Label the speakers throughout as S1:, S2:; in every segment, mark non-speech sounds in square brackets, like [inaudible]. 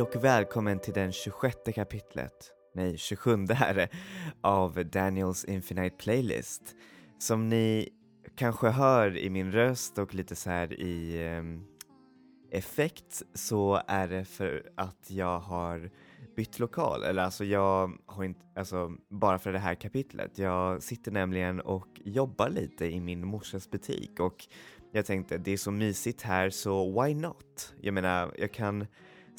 S1: Hej och välkommen till den 26 kapitlet, nej 27 är det, av Daniels Infinite Playlist. Som ni kanske hör i min röst och lite så här i um, effekt så är det för att jag har bytt lokal, eller alltså jag har inte, alltså bara för det här kapitlet. Jag sitter nämligen och jobbar lite i min morsas butik och jag tänkte det är så mysigt här så why not? Jag menar, jag kan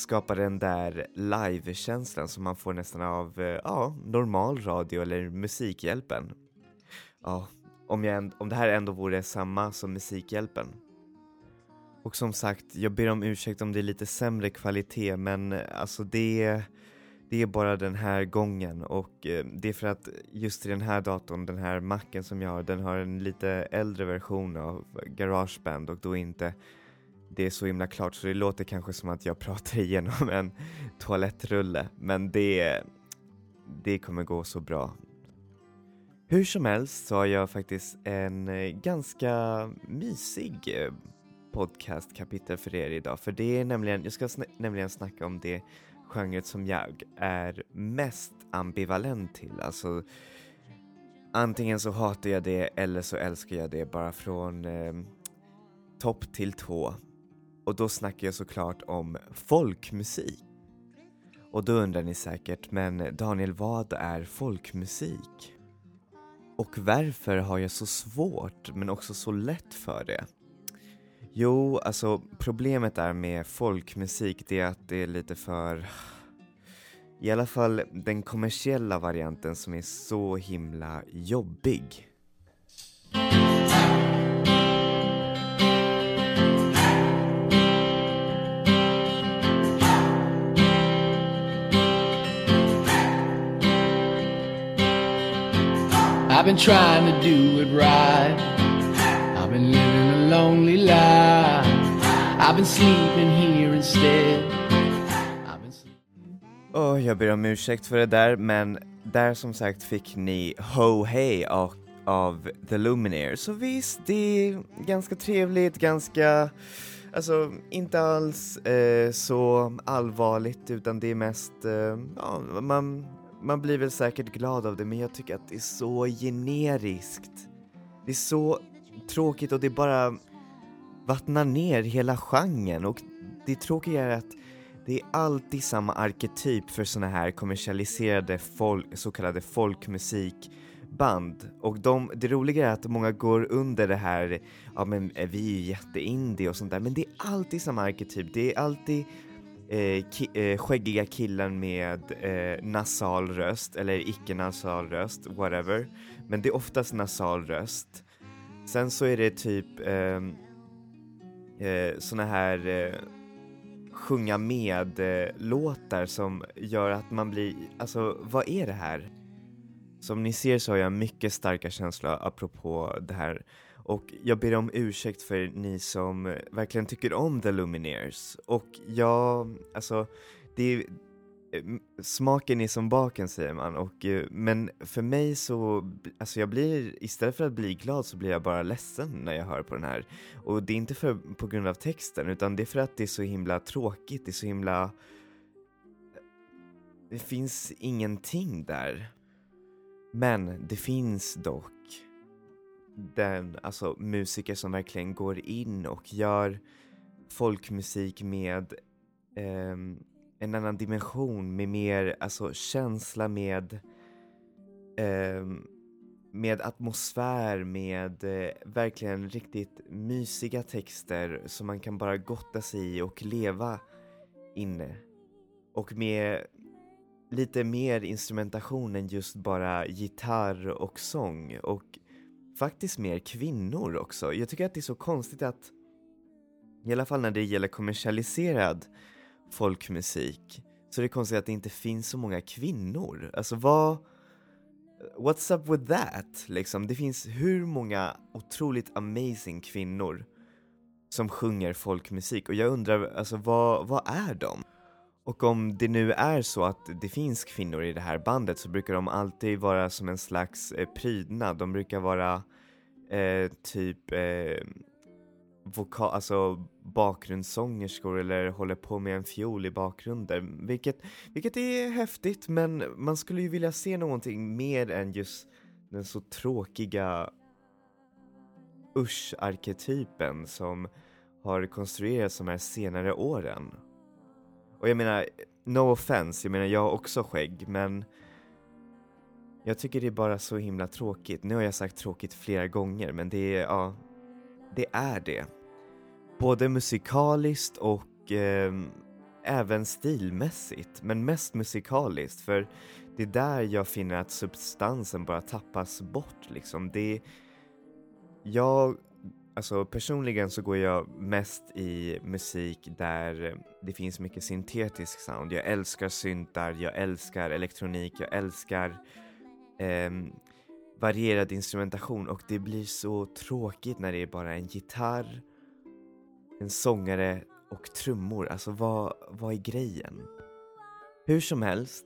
S1: skapa den där live-känslan som man får nästan av eh, ja, normal radio eller Musikhjälpen. Ja, om, jag, om det här ändå vore samma som Musikhjälpen. Och som sagt, jag ber om ursäkt om det är lite sämre kvalitet men eh, alltså det, det är bara den här gången och eh, det är för att just i den här datorn, den här macken som jag har, den har en lite äldre version av Garageband och då inte det är så himla klart så det låter kanske som att jag pratar [laughs] igenom en toalettrulle men det, det kommer gå så bra. Hur som helst så har jag faktiskt en eh, ganska mysig eh, podcastkapitel för er idag för det är nämligen, jag ska sn nämligen snacka om det genret som jag är mest ambivalent till, alltså antingen så hatar jag det eller så älskar jag det bara från eh, topp till tå och då snackar jag såklart om folkmusik. Och då undrar ni säkert, men Daniel vad är folkmusik? Och varför har jag så svårt men också så lätt för det? Jo, alltså problemet är med folkmusik det är att det är lite för i alla fall den kommersiella varianten som är så himla jobbig. I've been trying to do it right. I've been living a lonely life. I've been sleeping here instead. Oh, jag ber om ursäkt för det där, men där som sagt fick ni Ho Hey av, av The Lumineers. Så visst, det är ganska trevligt, ganska, alltså inte alls eh, så allvarligt utan det är mest, eh, ja, man man blir väl säkert glad av det men jag tycker att det är så generiskt. Det är så tråkigt och det bara vattnar ner hela genren och det tråkiga är att det är alltid samma arketyp för såna här kommersialiserade folk, så kallade folkmusikband. Och de, det roliga är att många går under det här, ja men eh, vi är ju jätteindie och sånt där, men det är alltid samma arketyp. Det är alltid eh, ki eh, skäggiga killen med eh, nasal röst, eller icke-nasal röst, whatever. Men det är oftast nasal röst. Sen så är det typ ehm, eh, såna här eh, sjunga med-låtar som gör att man blir, alltså vad är det här? Som ni ser så har jag mycket starka känslor apropå det här och jag ber om ursäkt för ni som eh, verkligen tycker om The Lumineers. Och ja, alltså, det är, eh, smaken är som baken säger man. Och, eh, men för mig så, alltså jag blir, istället för att bli glad så blir jag bara ledsen när jag hör på den här. Och det är inte för, på grund av texten utan det är för att det är så himla tråkigt, det är så himla... Det finns ingenting där. Men det finns dock den, alltså musiker som verkligen går in och gör folkmusik med eh, en annan dimension, med mer alltså, känsla, med, eh, med atmosfär, med eh, verkligen riktigt mysiga texter som man kan bara gotta sig i och leva inne. Och med lite mer instrumentation än just bara gitarr och sång och faktiskt mer kvinnor också. Jag tycker att det är så konstigt att, i alla fall när det gäller kommersialiserad folkmusik, så är det konstigt att det inte finns så många kvinnor. Alltså vad, what's up with that? Liksom, det finns hur många otroligt amazing kvinnor som sjunger folkmusik och jag undrar, alltså vad, vad är de? Och om det nu är så att det finns kvinnor i det här bandet så brukar de alltid vara som en slags eh, prydnad. De brukar vara eh, typ, eh, vokal, alltså bakgrundssångerskor eller håller på med en fiol i bakgrunden, vilket, vilket är häftigt men man skulle ju vilja se någonting mer än just den så tråkiga usch-arketypen som har konstruerats de här senare åren. Och jag menar, no offense, jag menar jag har också skägg men jag tycker det är bara så himla tråkigt. Nu har jag sagt tråkigt flera gånger men det är, ja, det är det. Både musikaliskt och eh, även stilmässigt, men mest musikaliskt för det är där jag finner att substansen bara tappas bort liksom. Det, jag, alltså personligen så går jag mest i musik där det finns mycket syntetisk sound. Jag älskar syntar, jag älskar elektronik, jag älskar eh, varierad instrumentation och det blir så tråkigt när det är bara en gitarr, en sångare och trummor. Alltså vad, vad är grejen? Hur som helst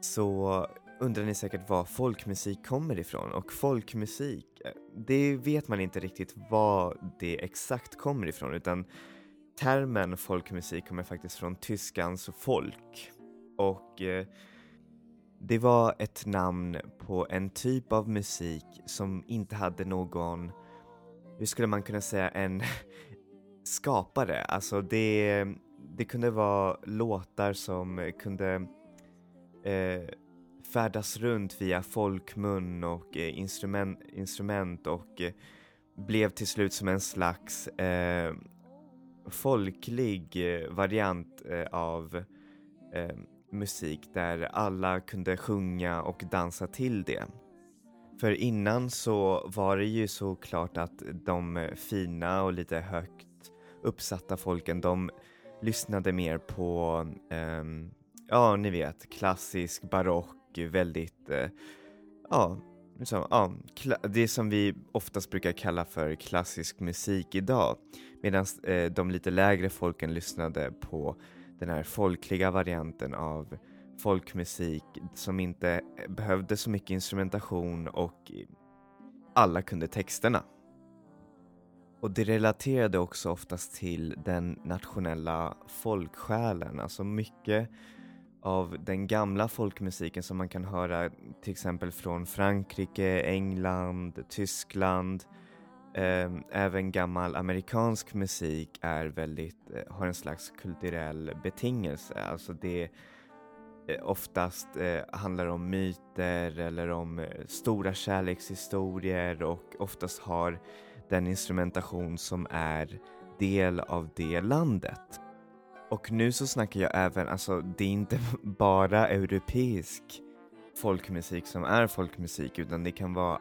S1: så undrar ni säkert var folkmusik kommer ifrån och folkmusik, eh, det vet man inte riktigt var det exakt kommer ifrån utan termen folkmusik kommer faktiskt från tyskans folk och eh, det var ett namn på en typ av musik som inte hade någon, hur skulle man kunna säga, en [laughs] skapare. Alltså det, det kunde vara låtar som kunde eh, färdas runt via folkmun och eh, instrument, instrument och eh, blev till slut som en slags eh, folklig eh, variant eh, av eh, musik där alla kunde sjunga och dansa till det. För innan så var det ju såklart att de fina och lite högt uppsatta folken, de lyssnade mer på, eh, ja ni vet, klassisk barock, väldigt, eh, ja, liksom, ja, det som vi oftast brukar kalla för klassisk musik idag. Medan eh, de lite lägre folken lyssnade på den här folkliga varianten av folkmusik som inte behövde så mycket instrumentation och alla kunde texterna. Och det relaterade också oftast till den nationella folksjälen, alltså mycket av den gamla folkmusiken som man kan höra till exempel från Frankrike, England, Tyskland, ehm, även gammal amerikansk musik är väldigt, eh, har en slags kulturell betingelse. Alltså det eh, oftast eh, handlar om myter eller om stora kärlekshistorier och oftast har den instrumentation som är del av det landet. Och nu så snackar jag även, alltså det är inte [laughs] bara europeisk folkmusik som är folkmusik utan det kan vara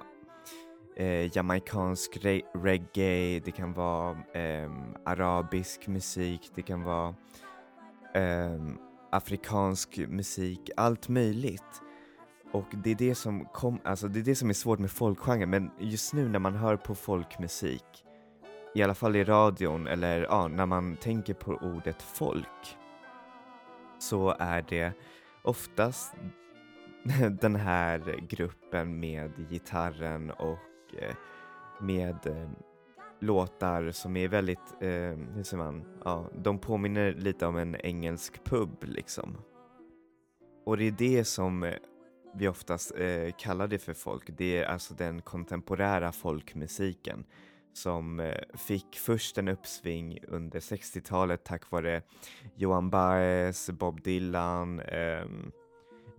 S1: eh, jamaikansk re reggae, det kan vara eh, arabisk musik, det kan vara eh, afrikansk musik, allt möjligt. Och det är det som kom, alltså det är det som är svårt med folkgenren, men just nu när man hör på folkmusik, i alla fall i radion eller ja, när man tänker på ordet folk, så är det oftast [laughs] den här gruppen med gitarren och eh, med eh, låtar som är väldigt, eh, hur säger man, ja, de påminner lite om en engelsk pub liksom. Och det är det som eh, vi oftast eh, kallar det för folk, det är alltså den kontemporära folkmusiken som eh, fick först en uppsving under 60-talet tack vare Johan Baez, Bob Dylan, eh,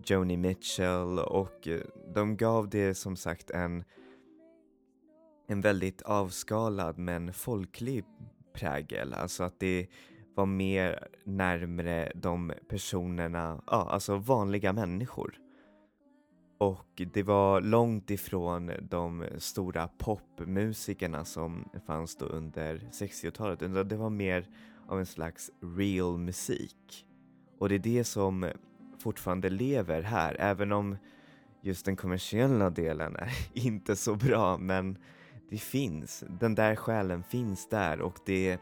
S1: Joni Mitchell och eh, de gav det som sagt en, en väldigt avskalad men folklig prägel, alltså att det var mer närmre de personerna, ja alltså vanliga människor. Och det var långt ifrån de stora popmusikerna som fanns då under 60-talet. Det var mer av en slags real musik. Och det är det som fortfarande lever här, även om just den kommersiella delen är [laughs] inte så bra, men det finns. Den där själen finns där och det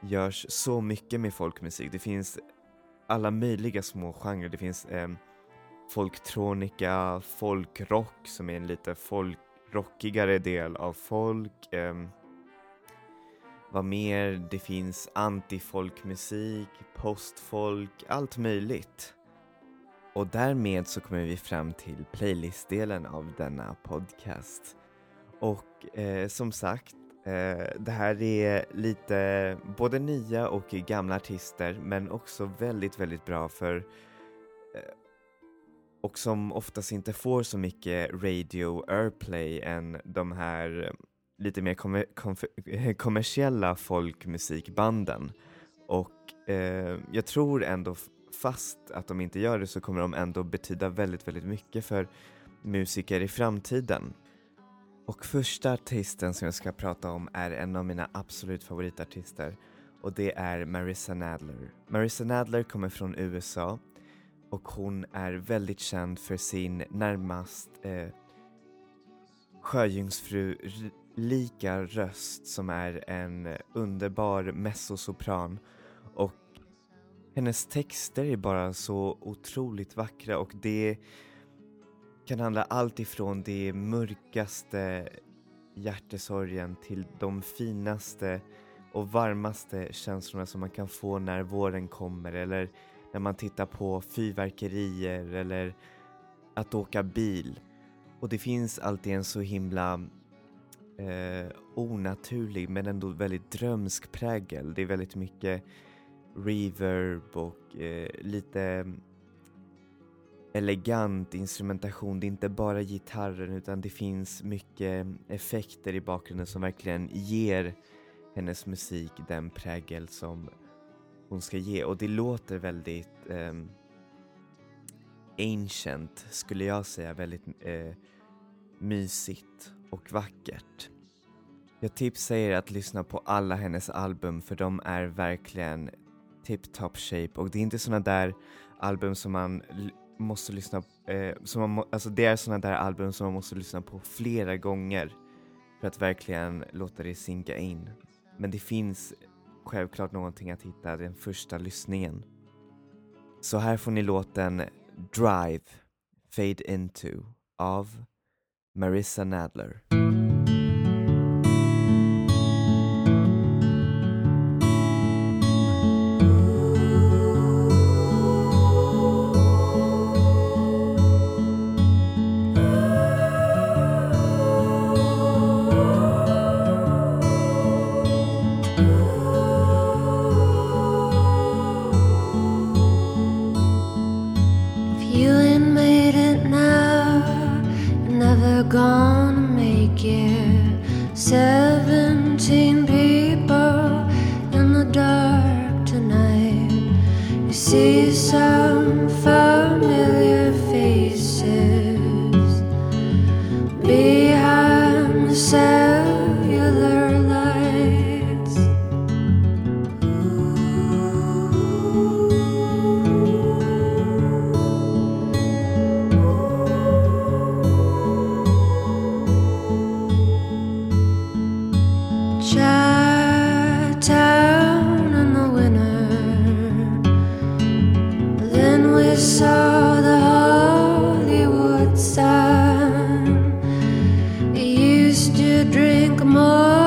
S1: görs så mycket med folkmusik. Det finns alla möjliga små genrer. Det finns eh, folktronika, folkrock som är en lite folkrockigare del av folk. Eh, vad mer? Det finns antifolkmusik, postfolk, allt möjligt. Och därmed så kommer vi fram till playlistdelen av denna podcast. Och eh, som sagt, eh, det här är lite både nya och gamla artister men också väldigt, väldigt bra för eh, och som oftast inte får så mycket radio airplay än de här eh, lite mer kommer [laughs] kommersiella folkmusikbanden. Och eh, jag tror ändå fast att de inte gör det så kommer de ändå betyda väldigt, väldigt mycket för musiker i framtiden. Och första artisten som jag ska prata om är en av mina absolut favoritartister och det är Marissa Nadler. Marissa Nadler kommer från USA och hon är väldigt känd för sin närmast eh, sjöjungfru-lika röst som är en underbar mezzosopran. Och hennes texter är bara så otroligt vackra och det kan handla allt ifrån det mörkaste hjärtesorgen till de finaste och varmaste känslorna som man kan få när våren kommer eller när man tittar på fyrverkerier eller att åka bil. Och det finns alltid en så himla eh, onaturlig men ändå väldigt drömsk prägel. Det är väldigt mycket reverb och eh, lite mm, elegant instrumentation. Det är inte bara gitarren utan det finns mycket effekter i bakgrunden som verkligen ger hennes musik den prägel som hon ska ge och det låter väldigt um, ancient skulle jag säga, väldigt uh, mysigt och vackert. Jag tipsar er att lyssna på alla hennes album för de är verkligen tip-top shape och det är inte såna där album som man måste lyssna eh, som man alltså det är såna där album som man måste lyssna på flera gånger för att verkligen låta det sinka in. Men det finns självklart någonting att hitta den första lyssningen. Så här får ni låten Drive Fade Into av Marissa Nadler. drink more?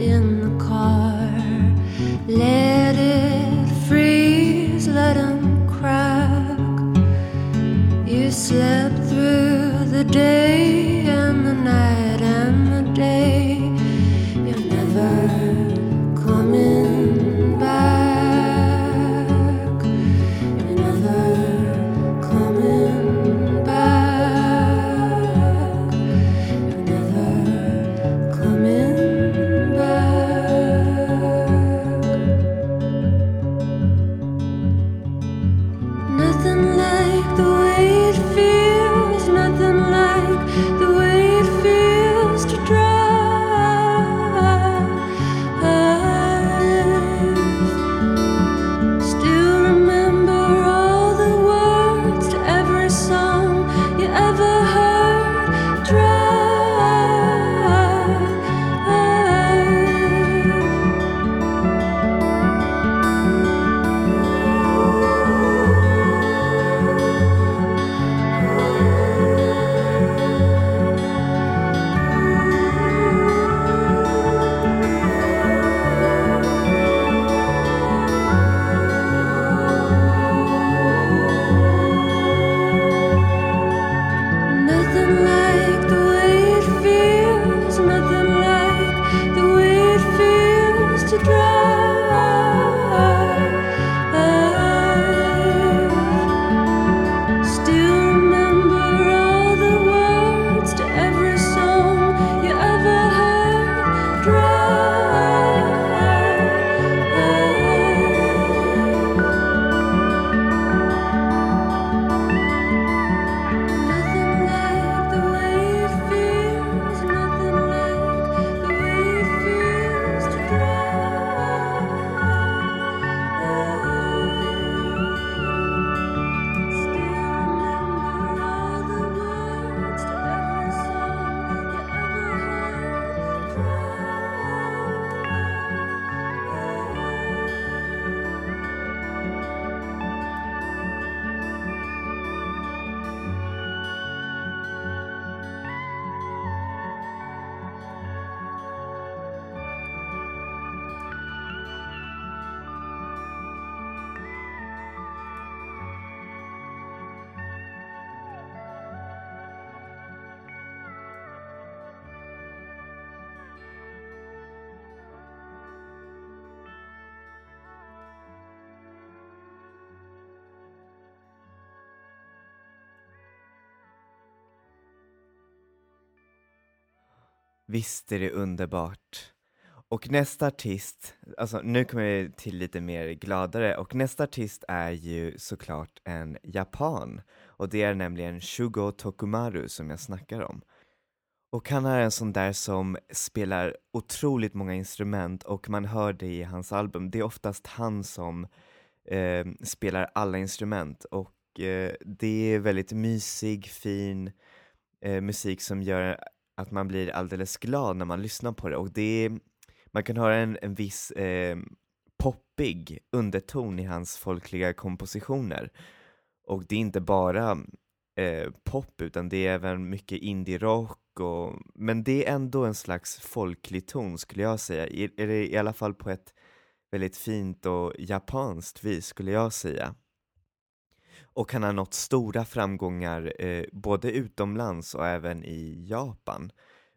S1: in the car. Let it freeze, let him crack. You slept through the day. Visst är det underbart. Och nästa artist, alltså nu kommer vi till lite mer gladare, och nästa artist är ju såklart en japan. Och det är nämligen Shugo Tokumaru som jag snackar om. Och han är en sån där som spelar otroligt många instrument och man hör det i hans album. Det är oftast han som eh, spelar alla instrument och eh, det är väldigt mysig, fin eh, musik som gör att man blir alldeles glad när man lyssnar på det. Och det är, man kan höra en, en viss eh, poppig underton i hans folkliga kompositioner. Och det är inte bara eh, pop utan det är även mycket indie-rock och, men det är ändå en slags folklig ton skulle jag säga, I, eller i alla fall på ett väldigt fint och japanskt vis skulle jag säga och han har nått stora framgångar eh, både utomlands och även i Japan.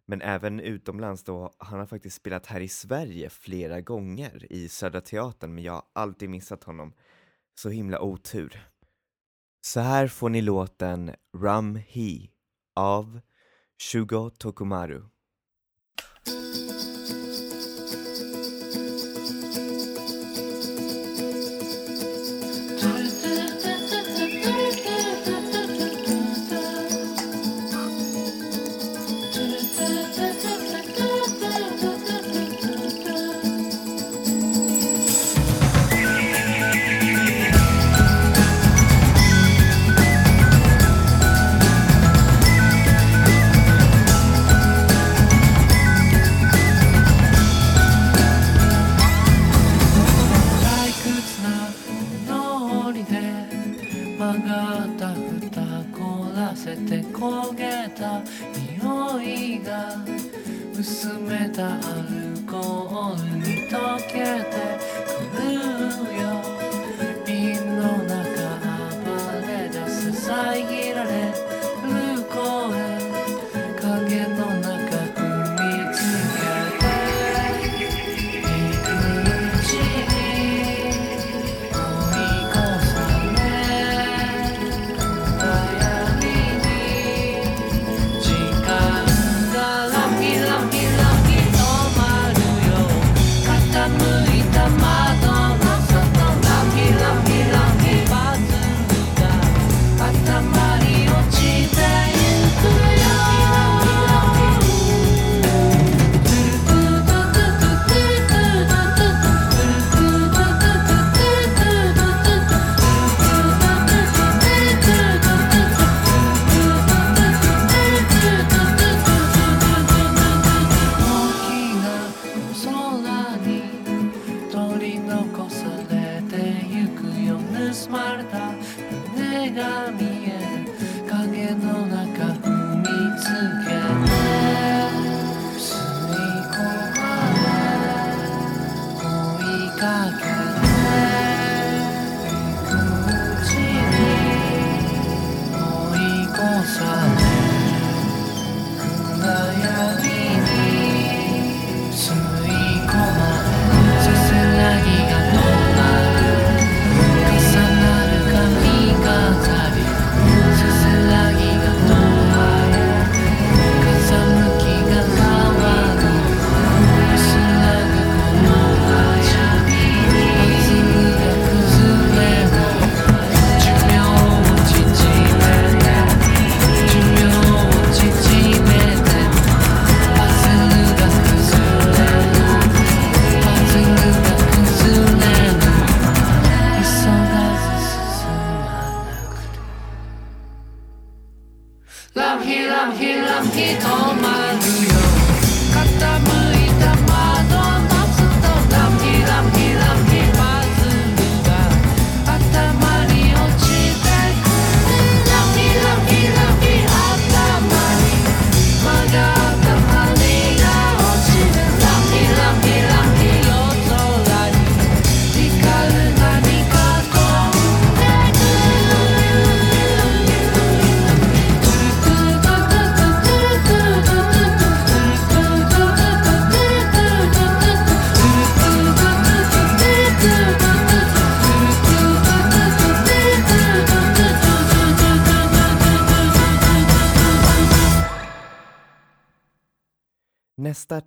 S1: Men även utomlands då, han har faktiskt spelat här i Sverige flera gånger i Södra Teatern men jag har alltid missat honom. Så himla otur. Så här får ni låten Rum He av Shugo Tokumaru.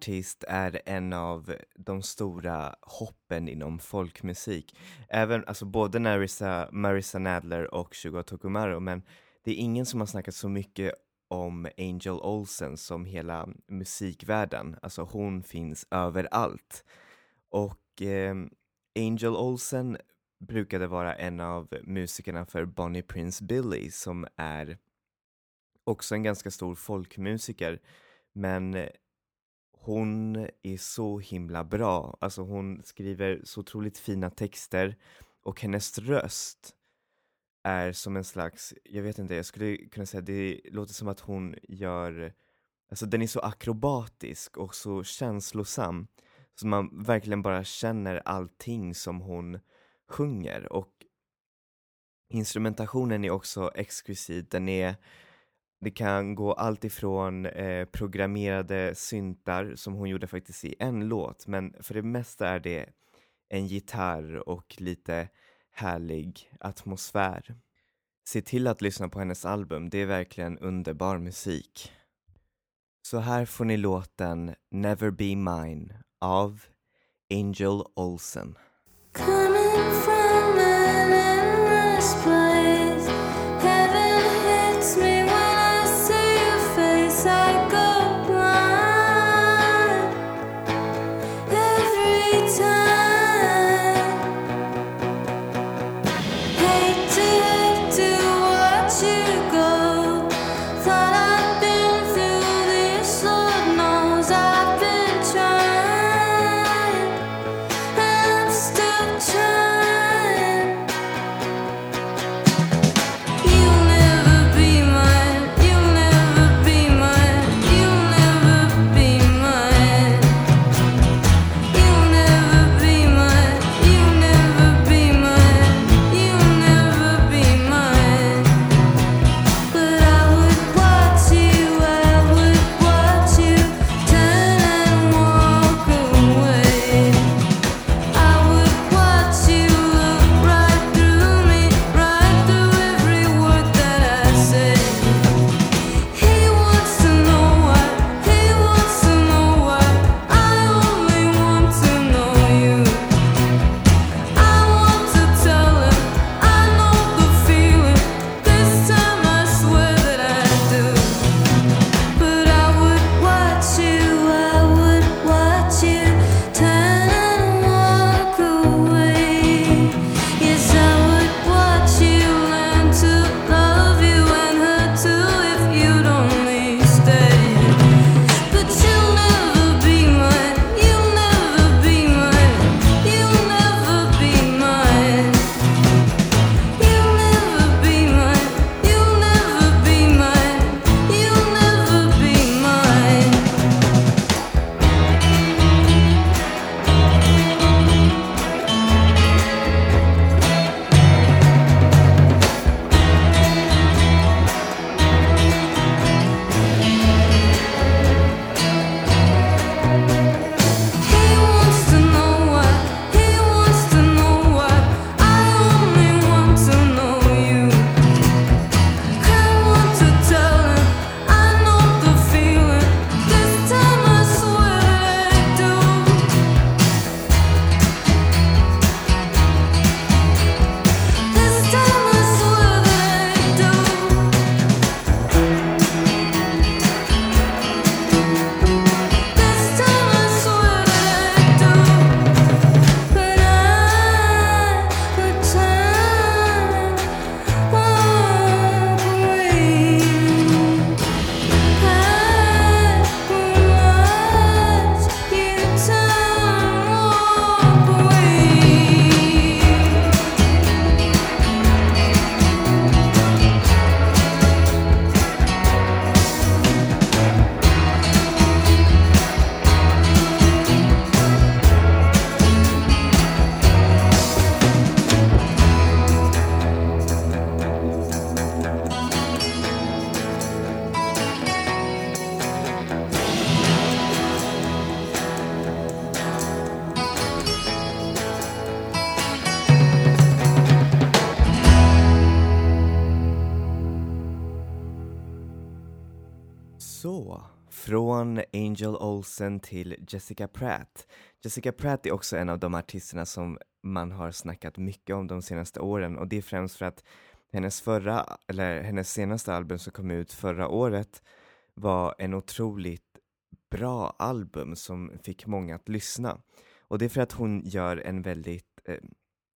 S1: Artist är en av de stora hoppen inom folkmusik. Även, alltså både Narissa, Marissa Nadler och Shugo Tokumaru men det är ingen som har snackat så mycket om Angel Olsen som hela musikvärlden. Alltså hon finns överallt. Och eh, Angel Olsen brukade vara en av musikerna för Bonnie Prince Billy som är också en ganska stor folkmusiker. Men hon är så himla bra. Alltså hon skriver så otroligt fina texter och hennes röst är som en slags, jag vet inte, jag skulle kunna säga det låter som att hon gör, alltså den är så akrobatisk och så känslosam så man verkligen bara känner allting som hon sjunger och instrumentationen är också exklusiv, den är det kan gå allt ifrån eh, programmerade syntar som hon gjorde faktiskt i en låt men för det mesta är det en gitarr och lite härlig atmosfär. Se till att lyssna på hennes album, det är verkligen underbar musik. Så här får ni låten Never Be Mine av Angel Olsen. från Olsen till Jessica Pratt. Jessica Pratt är också en av de artisterna som man har snackat mycket om de senaste åren och det är främst för att hennes förra, eller hennes senaste album som kom ut förra året var en otroligt bra album som fick många att lyssna. Och det är för att hon gör en väldigt, eh,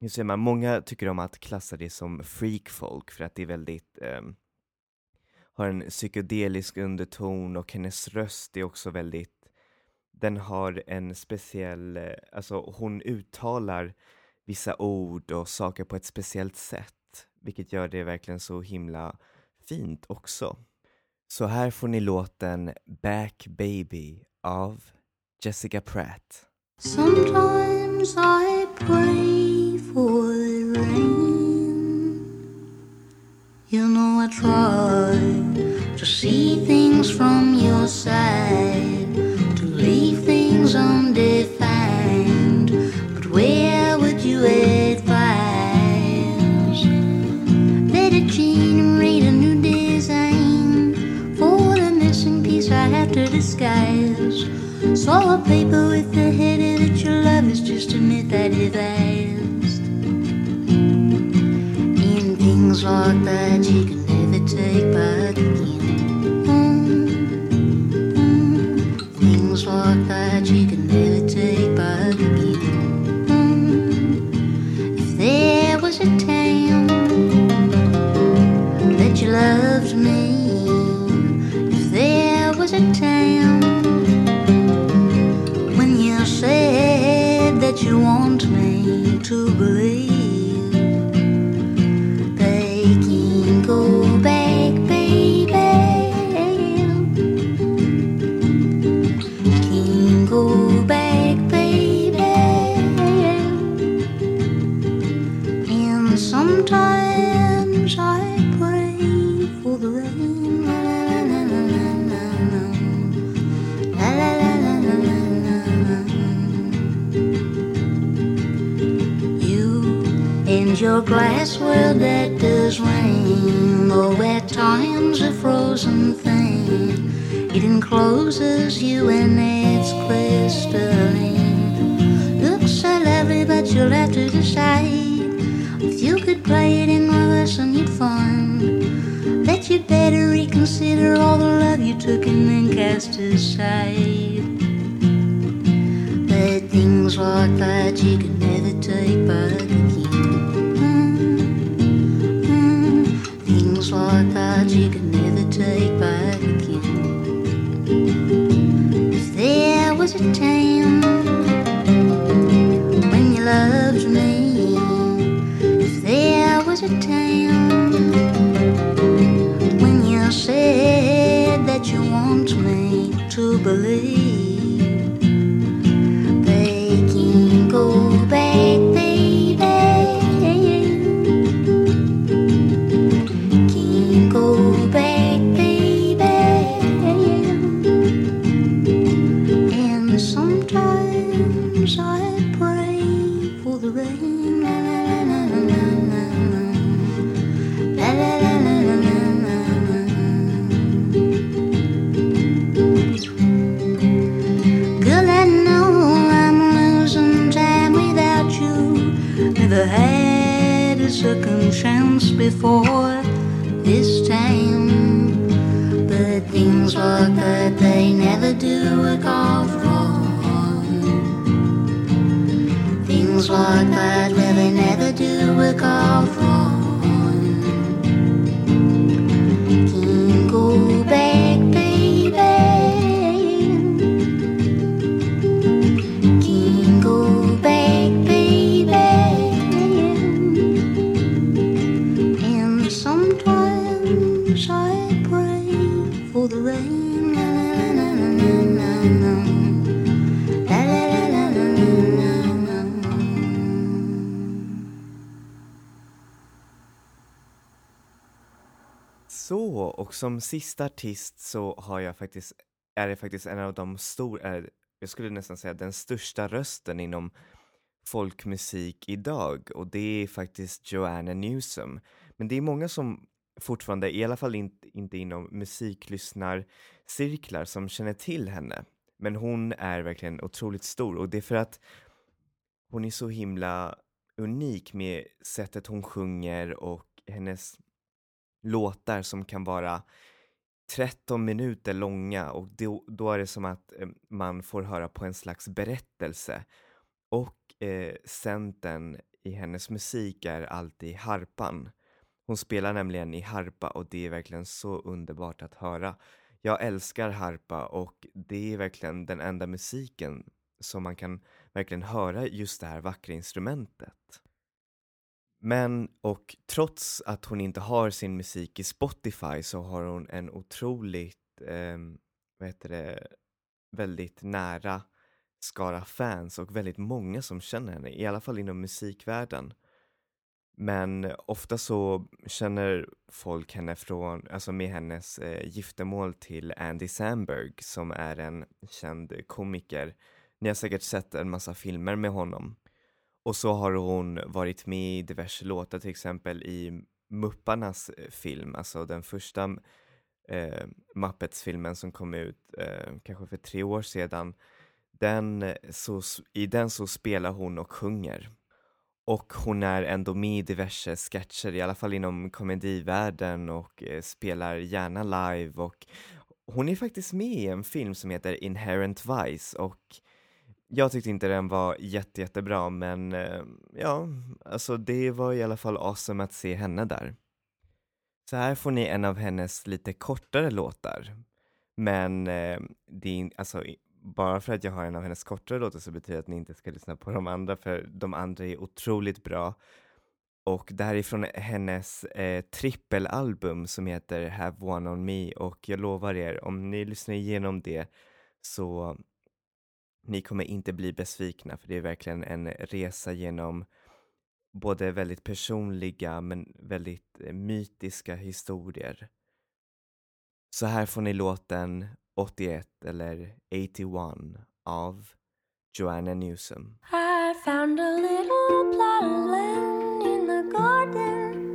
S1: hur säger man, många tycker om att klassa det som freakfolk för att det är väldigt eh, har en psykedelisk underton och hennes röst är också väldigt den har en speciell, eh, alltså hon uttalar vissa ord och saker på ett speciellt sätt vilket gör det verkligen så himla fint också. Så här får ni låten Back Baby av Jessica Pratt.
S2: Sometimes I pray for the rain. You know I try to see things from your side, things undefined. But where would you advise generate a new design for the missing piece I have to disguise? Saw a paper with the header that your love is just a myth I devised. And things like that you can never take back a time
S1: och som sista artist så har jag faktiskt, är det faktiskt en av de stora, jag skulle nästan säga den största rösten inom folkmusik idag och det är faktiskt Joanna Newsom. Men det är många som fortfarande, i alla fall inte, inte inom musiklyssnarcirklar som känner till henne. Men hon är verkligen otroligt stor och det är för att hon är så himla unik med sättet hon sjunger och hennes låtar som kan vara 13 minuter långa och då, då är det som att eh, man får höra på en slags berättelse. Och eh, centern i hennes musik är alltid harpan. Hon spelar nämligen i harpa och det är verkligen så underbart att höra. Jag älskar harpa och det är verkligen den enda musiken som man kan verkligen höra just det här vackra instrumentet. Men, och trots att hon inte har sin musik i Spotify så har hon en otroligt, eh, vad heter det, väldigt nära skara fans och väldigt många som känner henne, i alla fall inom musikvärlden. Men ofta så känner folk henne från, alltså med hennes eh, giftermål till Andy Samberg som är en känd komiker. Ni har säkert sett en massa filmer med honom. Och så har hon varit med i diverse låtar, till exempel i Mupparnas eh, film, alltså den första eh, Muppets-filmen som kom ut eh, kanske för tre år sedan. Den, eh, så, I den så spelar hon och sjunger. Och hon är ändå med i diverse sketcher, i alla fall inom komedivärlden och eh, spelar gärna live och hon är faktiskt med i en film som heter Inherent Vice och jag tyckte inte den var jätte, jättebra men eh, ja, alltså det var i alla fall awesome att se henne där. Så här får ni en av hennes lite kortare låtar. Men eh, det är, alltså, bara för att jag har en av hennes kortare låtar så betyder det att ni inte ska lyssna på de andra för de andra är otroligt bra. Och det här är från hennes eh, trippelalbum som heter Have One On Me och jag lovar er, om ni lyssnar igenom det så ni kommer inte bli besvikna för det är verkligen en resa genom både väldigt personliga men väldigt eh, mytiska historier. Så här får ni låten 81 eller 81 av Joanna Newsom.
S3: I found a little plot of land in the garden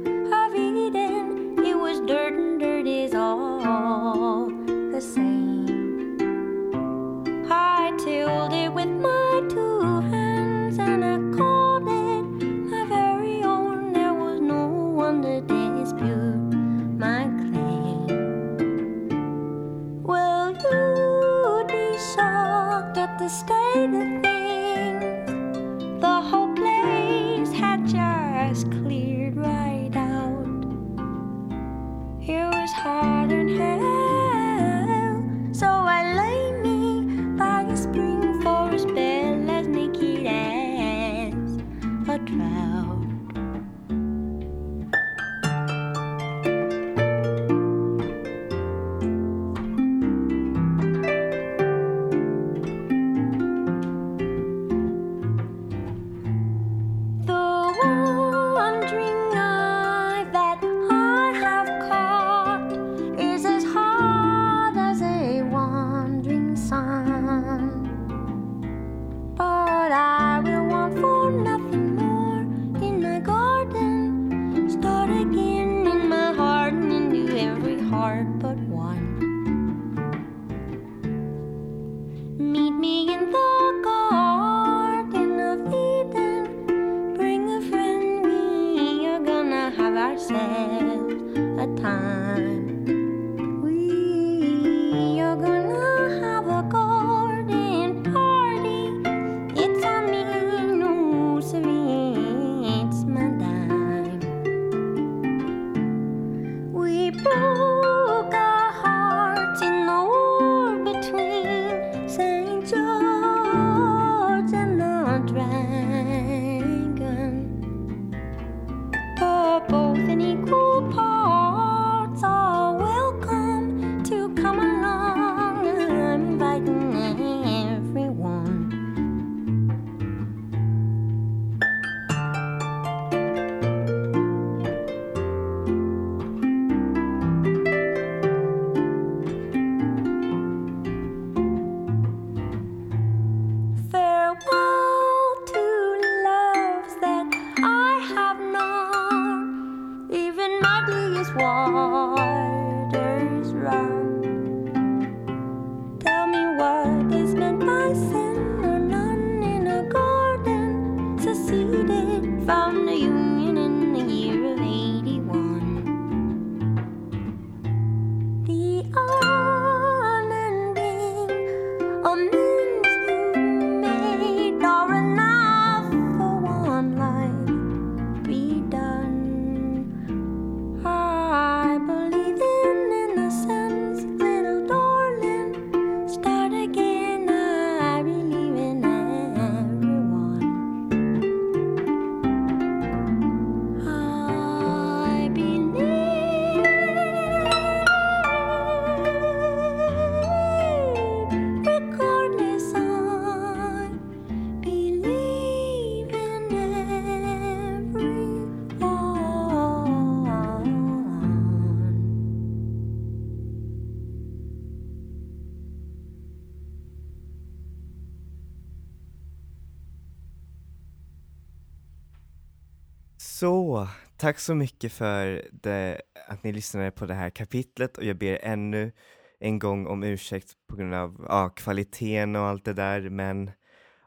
S1: Så, tack så mycket för det, att ni lyssnade på det här kapitlet och jag ber ännu en gång om ursäkt på grund av ja, kvaliteten och allt det där men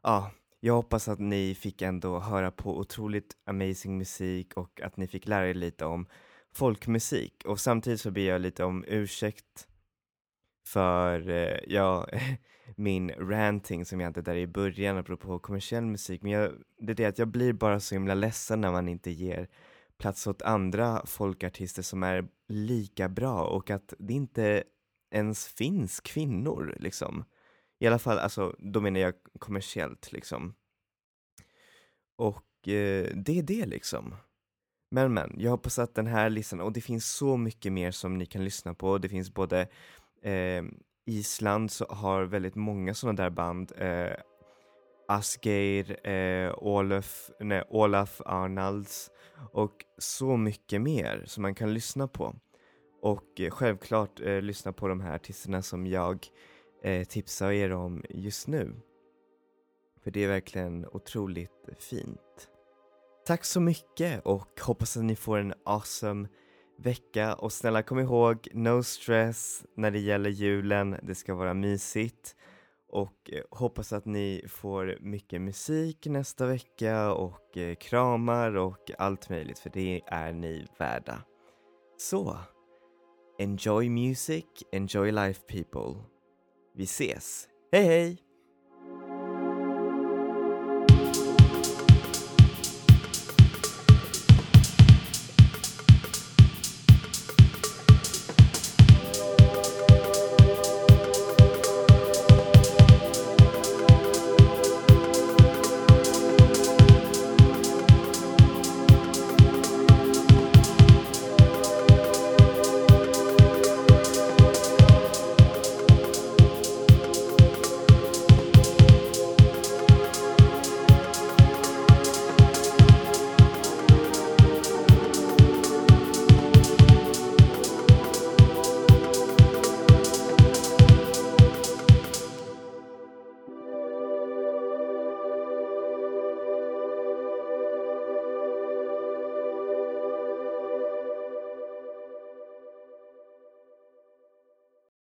S1: ja, jag hoppas att ni fick ändå höra på otroligt amazing musik och att ni fick lära er lite om folkmusik. Och samtidigt så ber jag lite om ursäkt för, eh, ja, [laughs] min ranting som jag hade där i början apropå kommersiell musik men jag, det är det att jag blir bara så himla ledsen när man inte ger plats åt andra folkartister som är lika bra och att det inte ens finns kvinnor liksom. I alla fall, alltså då menar jag kommersiellt liksom. Och eh, det är det liksom. Men men, jag hoppas att den här listan, och det finns så mycket mer som ni kan lyssna på. Det finns både eh, Island så har väldigt många sådana där band. Eh, Asgeir, eh, Olaf, nej, Olaf Arnalds och så mycket mer som man kan lyssna på. Och eh, självklart eh, lyssna på de här artisterna som jag eh, tipsar er om just nu. För det är verkligen otroligt fint. Tack så mycket och hoppas att ni får en awesome vecka och snälla kom ihåg, no stress när det gäller julen, det ska vara mysigt och eh, hoppas att ni får mycket musik nästa vecka och eh, kramar och allt möjligt för det är ni värda. Så, enjoy music, enjoy life people. Vi ses, hej hej!